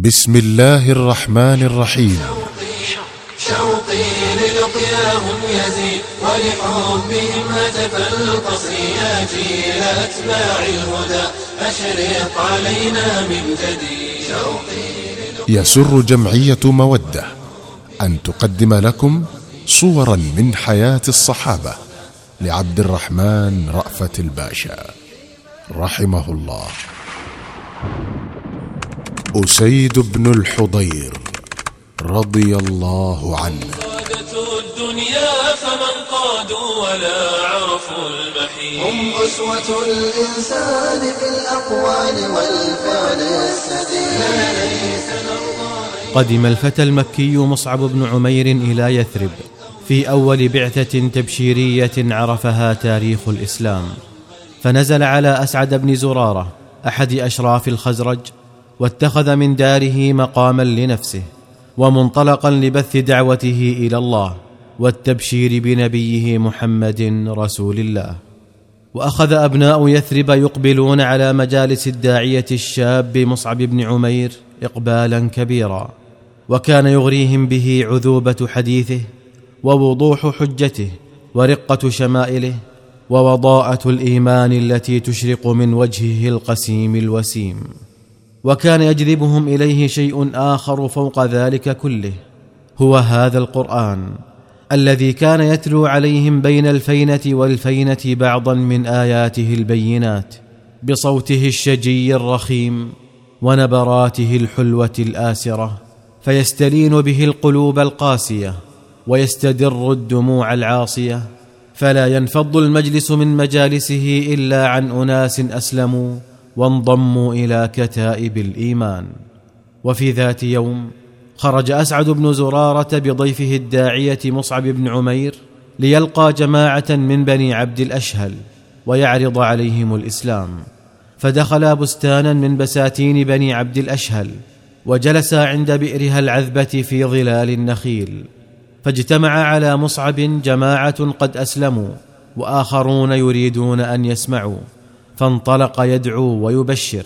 بسم الله الرحمن الرحيم. شوقي للقياهم يزيد ولحبهم هتف القصر يا جيل أتباع الهدى أشرق علينا من جديد شوقي يسر جمعية مودة أن تقدم لكم صورا من حياة الصحابة لعبد الرحمن رأفت الباشا. رحمه الله. أسيد بن الحضير رضي الله عنه. قادة الدنيا فمن قادوا ولا عرفوا المحيط هم أسوة الإنسان في الأقوال والفعل السديد. قدم الفتى المكي مصعب بن عمير إلى يثرب في أول بعثة تبشيرية عرفها تاريخ الإسلام. فنزل على أسعد بن زرارة أحد أشراف الخزرج واتخذ من داره مقاما لنفسه ومنطلقا لبث دعوته إلى الله والتبشير بنبيه محمد رسول الله. وأخذ أبناء يثرب يقبلون على مجالس الداعية الشاب مصعب بن عمير إقبالا كبيرا وكان يغريهم به عذوبة حديثه ووضوح حجته ورقة شمائله ووضاءة الإيمان التي تشرق من وجهه القسيم الوسيم. وكان يجذبهم إليه شيء آخر فوق ذلك كله هو هذا القرآن الذي كان يتلو عليهم بين الفينة والفينة بعضا من آياته البينات بصوته الشجي الرخيم ونبراته الحلوة الآسرة فيستلين به القلوب القاسية ويستدر الدموع العاصية فلا ينفض المجلس من مجالسه إلا عن أناس أسلموا وانضموا إلى كتائب الإيمان. وفي ذات يوم خرج أسعد بن زرارة بضيفه الداعية مصعب بن عمير ليلقى جماعة من بني عبد الأشهل ويعرض عليهم الإسلام. فدخلا بستانا من بساتين بني عبد الأشهل وجلسا عند بئرها العذبة في ظلال النخيل. فاجتمع على مصعب جماعة قد أسلموا وآخرون يريدون أن يسمعوا. فانطلق يدعو ويبشر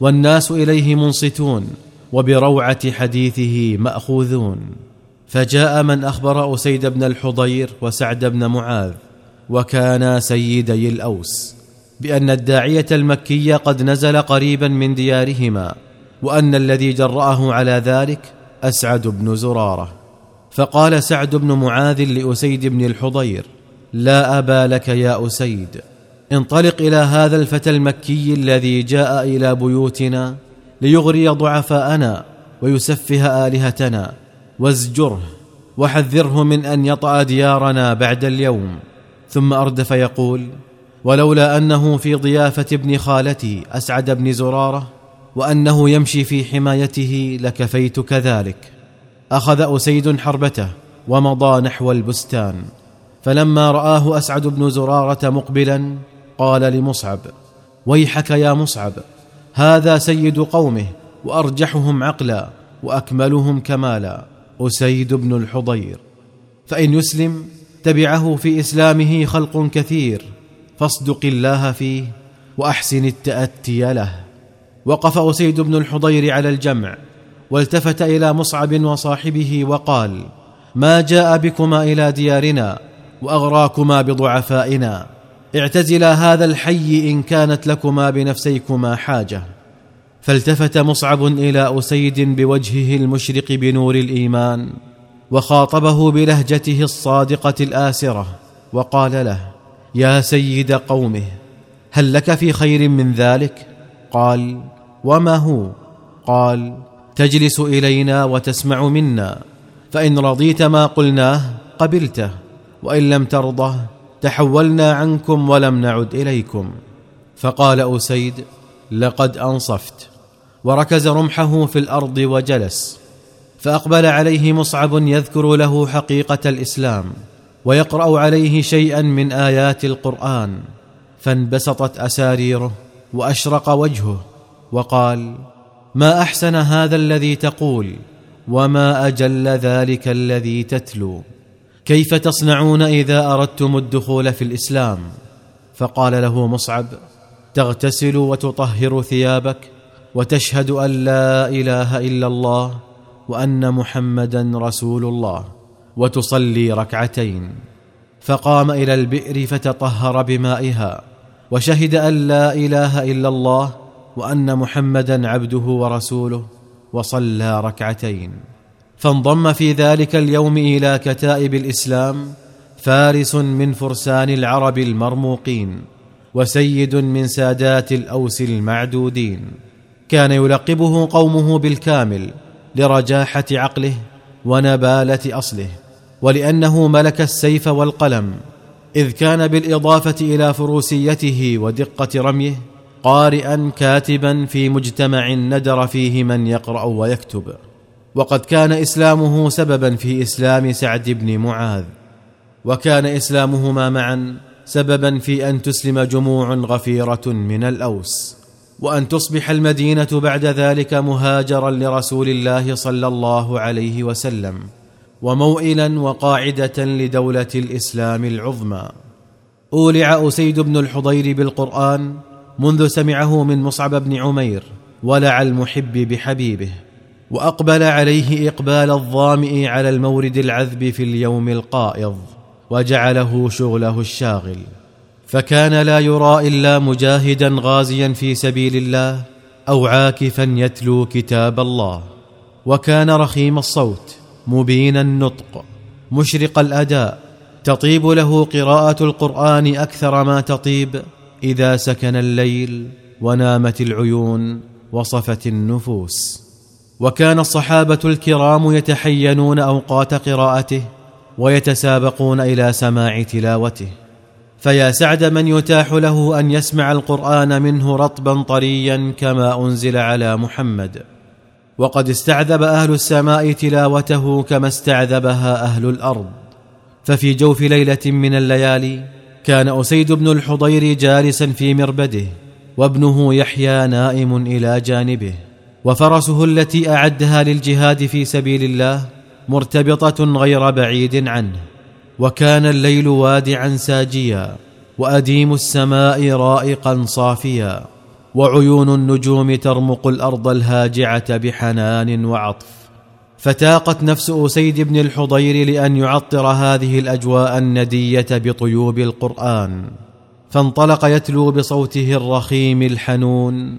والناس إليه منصتون وبروعة حديثه مأخوذون. فجاء من أخبر أسيد بن الحضير وسعد بن معاذ وكانا سيدي الأوس بأن الداعية المكي قد نزل قريبا من ديارهما وأن الذي جرأه على ذلك أسعد بن زرارة. فقال سعد بن معاذ لأسيد بن الحضير لا أبا لك يا أسيد انطلق إلى هذا الفتى المكي الذي جاء إلى بيوتنا ليغري ضعفاءنا ويسفه آلهتنا. وازجره وحذره من أن يطأ ديارنا بعد اليوم. ثم أردف يقول ولولا أنه في ضيافة ابن خالتي أسعد بن زرارة وأنه يمشي في حمايته لكفيت كذلك. أخذ أسيد حربته ومضى نحو البستان. فلما رآه أسعد بن زرارة مقبلا قال لمصعب ويحك يا مصعب هذا سيد قومه وأرجحهم عقلا وأكملهم كمالا. أسيد بن الحضير فإن يسلم تبعه في إسلامه خلق كثير فاصدق الله فيه وأحسن التأتي له. وقف أسيد بن الحضير على الجمع والتفت إلى مصعب وصاحبه وقال ما جاء بكما إلى ديارنا وأغراكما بضعفائنا. اعتزلا هذا الحي إن كانت لكما بنفسيكما حاجة. فالتفت مصعب إلى أسيد بوجهه المشرق بنور الإيمان وخاطبه بلهجته الصادقة الآسرة وقال له يا سيد قومه هل لك في خير من ذلك قال وما هو قال تجلس إلينا وتسمع منا فإن رضيت ما قلناه قبلته وإن لم ترضه تحولنا عنكم ولم نعد إليكم. فقال أسيد لقد أنصفت. وركز رمحه في الأرض وجلس. فأقبل عليه مصعب يذكر له حقيقة الإسلام ويقرأ عليه شيئا من آيات القرآن. فانبسطت أساريره وأشرق وجهه وقال ما أحسن هذا الذي تقول وما أجل ذلك الذي تتلو؟ كيف تصنعون إذا أردتم الدخول في الإسلام؟ فقال له مصعب تغتسل وتطهر ثيابك وتشهد أن لا إله إلا الله وأن محمدا رسول الله وتصلي ركعتين. فقام إلى البئر فتطهر بمائها وشهد أن لا إله إلا الله وأن محمدا عبده ورسوله وصلى ركعتين. فانضم في ذلك اليوم إلى كتائب الإسلام فارس من فرسان العرب المرموقين وسيد من سادات الأوس المعدودين. كان يلقبه قومه بالكامل لرجاحة عقله ونبالة أصله ولأنه ملك السيف والقلم. إذ كان بالإضافة إلى فروسيته ودقة رميه قارئا كاتبا في مجتمع ندر فيه من يقرأ ويكتب. وقد كان إسلامه سببا في إسلام سعد بن معاذ وكان إسلامهما معا سببا في أن تسلم جموع غفيرة من الأوس وأن تصبح المدينة بعد ذلك مهاجرا لرسول الله صلى الله عليه وسلم وموئلا وقاعدة لدولة الإسلام العظمى. أولع أسيد بن الحضير بالقرآن منذ سمعه من مصعب بن عمير ولع المحب بحبيبه. وأقبل عليه إقبال الظامئ على المورد العذب في اليوم القائض وجعله شغله الشاغل. فكان لا يرى إلا مجاهدا غازيا في سبيل الله أو عاكفا يتلو كتاب الله. وكان رخيم الصوت مبين النطق مشرق الأداء. تطيب له قراءة القرآن أكثر ما تطيب إذا سكن الليل ونامت العيون وصفت النفوس. وكان الصحابة الكرام يتحينون أوقات قراءته ويتسابقون إلى سماع تلاوته. فيا سعد من يتاح له أن يسمع القرآن منه رطبا طريا كما أنزل على محمد. وقد استعذب أهل السماء تلاوته كما استعذبها أهل الأرض. ففي جوف ليلة من الليالي كان أسيد بن الحضير جالسا في مربده وابنه يحيى نائم إلى جانبه. وفرسه التي أعدها للجهاد في سبيل الله مرتبطة غير بعيد عنه وكان الليل وادعا ساجيا وأديم السماء رائقا صافيا وعيون النجوم ترمق الأرض الهاجعة بحنان وعطف. فتاقت نفس أسيد بن الحضير لأن يعطر هذه الأجواء الندية بطيوب القرآن. فانطلق يتلو بصوته الرخيم الحنون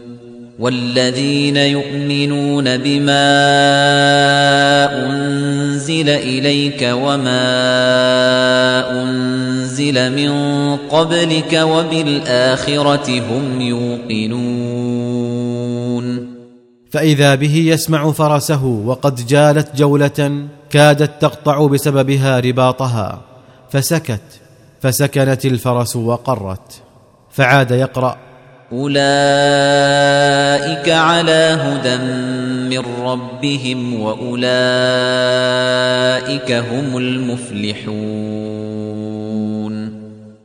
والذين يؤمنون بما أنزل إليك وما أنزل من قبلك وبالآخرة هم يوقنون. فإذا به يسمع فرسه وقد جالت جولة كادت تقطع بسببها رباطها فسكت فسكنت الفرس وقرت فعاد يقرأ أولئك على هدى من ربهم وأولئك هم المفلحون.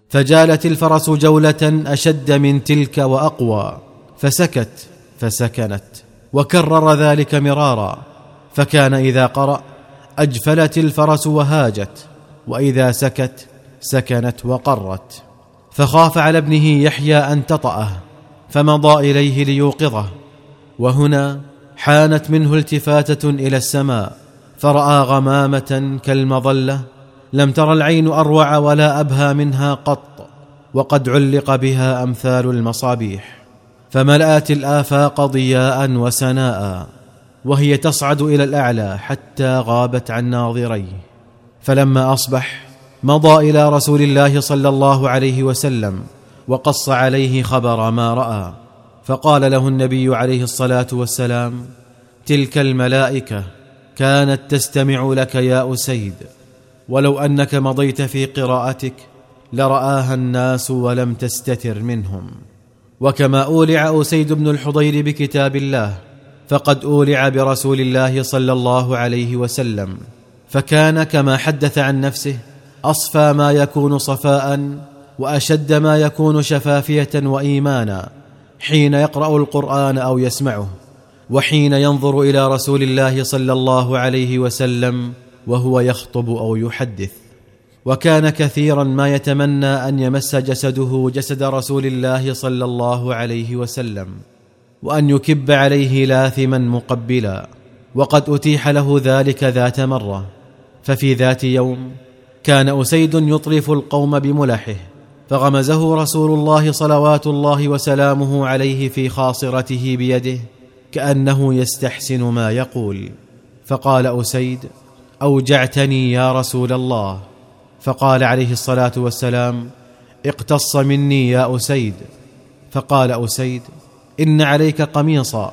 فجالت الفرس جولة أشد من تلك وأقوى فسكت فسكنت وكرر ذلك مرارا فكان إذا قرأ أجفلت الفرس وهاجت وإذا سكت سكنت وقرت. فخاف على ابنه يحيى أن تطأه فمضى إليه ليوقظه وهنا حانت منه التفاتة إلى السماء فرأى غمامة كالمظلة لم تر العين أروع ولا أبهى منها قط وقد علق بها أمثال المصابيح فملأت الآفاق ضياء وسناء وهي تصعد إلى الأعلى حتى غابت عن ناظريه. فلما أصبح مضى إلى رسول الله صلى الله عليه وسلم وقص عليه خبر ما رأى. فقال له النبي عليه الصلاة والسلام تلك الملائكة كانت تستمع لك يا أسيد. ولو أنك مضيت في قراءتك لرآها الناس ولم تستتر منهم. وكما أولع أسيد بن الحضير بكتاب الله فقد أولع برسول الله صلى الله عليه وسلم. فكان كما حدث عن نفسه أصفى ما يكون صفاء وأشد ما يكون شفافية وإيمانا حين يقرأ القرآن أو يسمعه وحين ينظر إلى رسول الله صلى الله عليه وسلم وهو يخطب أو يحدث. وكان كثيرا ما يتمنى أن يمس جسده جسد رسول الله صلى الله عليه وسلم وأن يكب عليه لاثما مقبلا وقد أتيح له ذلك ذات مرة. ففي ذات يوم كان أسيد يطرف القوم بملحه فغمزه رسول الله صلوات الله وسلامه عليه في خاصرته بيده كأنه يستحسن ما يقول. فقال أسيد أوجعتني يا رسول الله. فقال عليه الصلاة والسلام اقتص مني يا أسيد. فقال أسيد إن عليك قميصا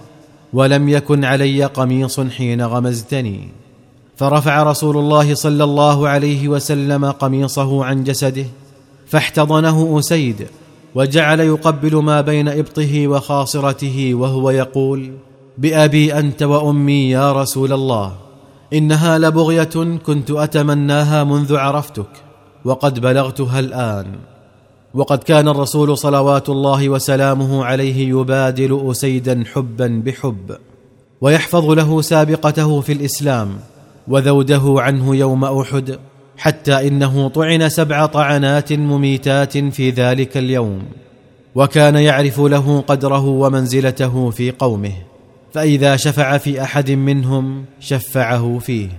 ولم يكن علي قميص حين غمزتني. فرفع رسول الله صلى الله عليه وسلم قميصه عن جسده فاحتضنه أسيد وجعل يقبل ما بين إبطه وخاصرته وهو يقول بأبي أنت وأمي يا رسول الله إنها لبغية كنت أتمناها منذ عرفتك وقد بلغتها الآن. وقد كان الرسول صلوات الله وسلامه عليه يبادل أسيدا حبا بحب ويحفظ له سابقته في الإسلام وذوده عنه يوم أحد. حتى إنه طعن سبع طعنات مميتات في ذلك اليوم وكان يعرف له قدره ومنزلته في قومه فإذا شفع في أحد منهم شفعه فيه.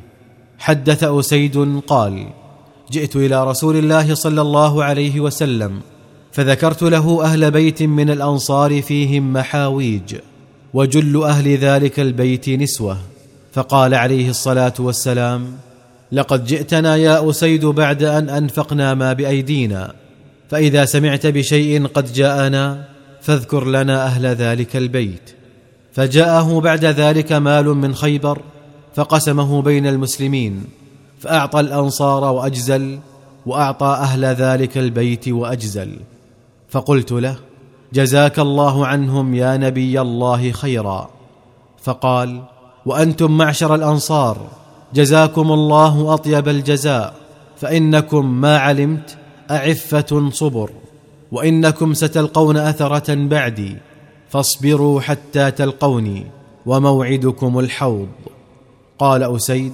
حدث أسيد قال جئت إلى رسول الله صلى الله عليه وسلم فذكرت له أهل بيت من الأنصار فيهم محاويج وجل أهل ذلك البيت نسوة فقال عليه الصلاة والسلام لقد جئتنا يا أسيد بعد أن أنفقنا ما بأيدينا فإذا سمعت بشيء قد جاءنا فاذكر لنا أهل ذلك البيت. فجاءه بعد ذلك مال من خيبر فقسمه بين المسلمين فأعطى الأنصار وأجزل وأعطى أهل ذلك البيت وأجزل. فقلت له جزاك الله عنهم يا نبي الله خيرا. فقال وأنتم معشر الأنصار جزاكم الله أطيب الجزاء فإنكم ما علمت أعفة صبر وإنكم ستلقون أثرة بعدي فاصبروا حتى تلقوني وموعدكم الحوض. قال أسيد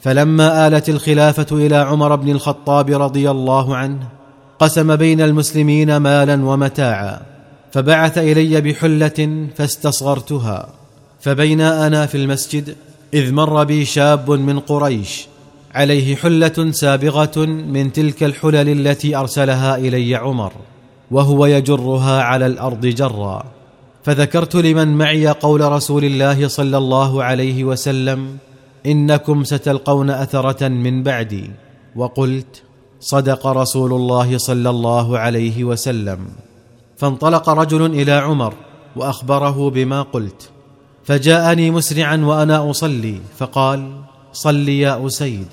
فلما آلت الخلافة إلى عمر بن الخطاب رضي الله عنه قسم بين المسلمين مالا ومتاعا فبعث إلي بحلة فاستصغرتها فبينا أنا في المسجد إذ مر بي شاب من قريش عليه حلة سابغة من تلك الحلل التي أرسلها إلي عمر وهو يجرها على الأرض جرا. فذكرت لمن معي قول رسول الله صلى الله عليه وسلم إنكم ستلقون أثرة من بعدي. وقلت صدق رسول الله صلى الله عليه وسلم. فانطلق رجل إلى عمر وأخبره بما قلت. فجاءني مسرعا وأنا أصلي فقال صل يا أسيد.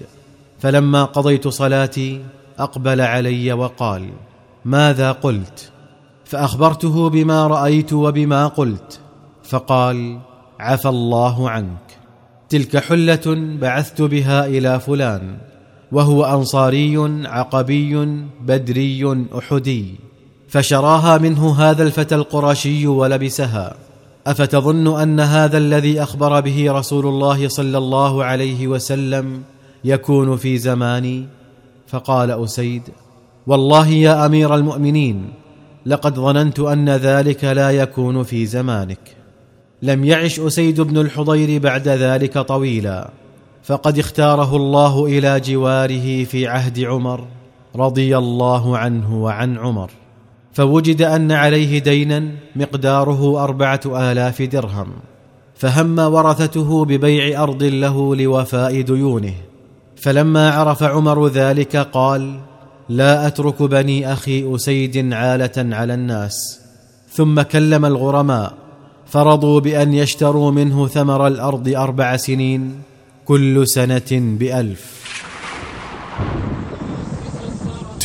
فلما قضيت صلاتي أقبل علي وقال ماذا قلت؟ فأخبرته بما رأيت وبما قلت فقال عفى الله عنك تلك حلة بعثت بها إلى فلان وهو أنصاري عقبي بدري أحدي فشراها منه هذا الفتى القرشي ولبسها. أفتظن أن هذا الذي أخبر به رسول الله صلى الله عليه وسلم يكون في زماني؟ فقال أسيد والله يا أمير المؤمنين لقد ظننت أن ذلك لا يكون في زمانك. لم يعش أسيد بن الحضير بعد ذلك طويلا فقد اختاره الله إلى جواره في عهد عمر رضي الله عنه وعن عمر. فوجد أن عليه دينا مقداره أربعة آلاف درهم فهم ورثته ببيع أرض له لوفاء ديونه. فلما عرف عمر ذلك قال لا أترك بني أخي أسيد عالة على الناس. ثم كلم الغرماء فرضوا بأن يشتروا منه ثمر الأرض أربع سنين كل سنة بألف.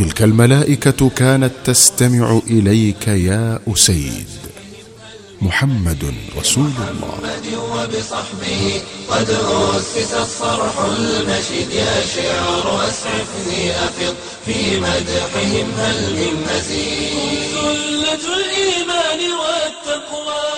تلك الملائكة كانت تستمع إليك يا أسيد. محمد رسول الله. وبصحبه قد أسس الصرح المشيد يا شعر أسعفني أفض في مدحهم هل من مزيد سلة الإيمان والتقوى.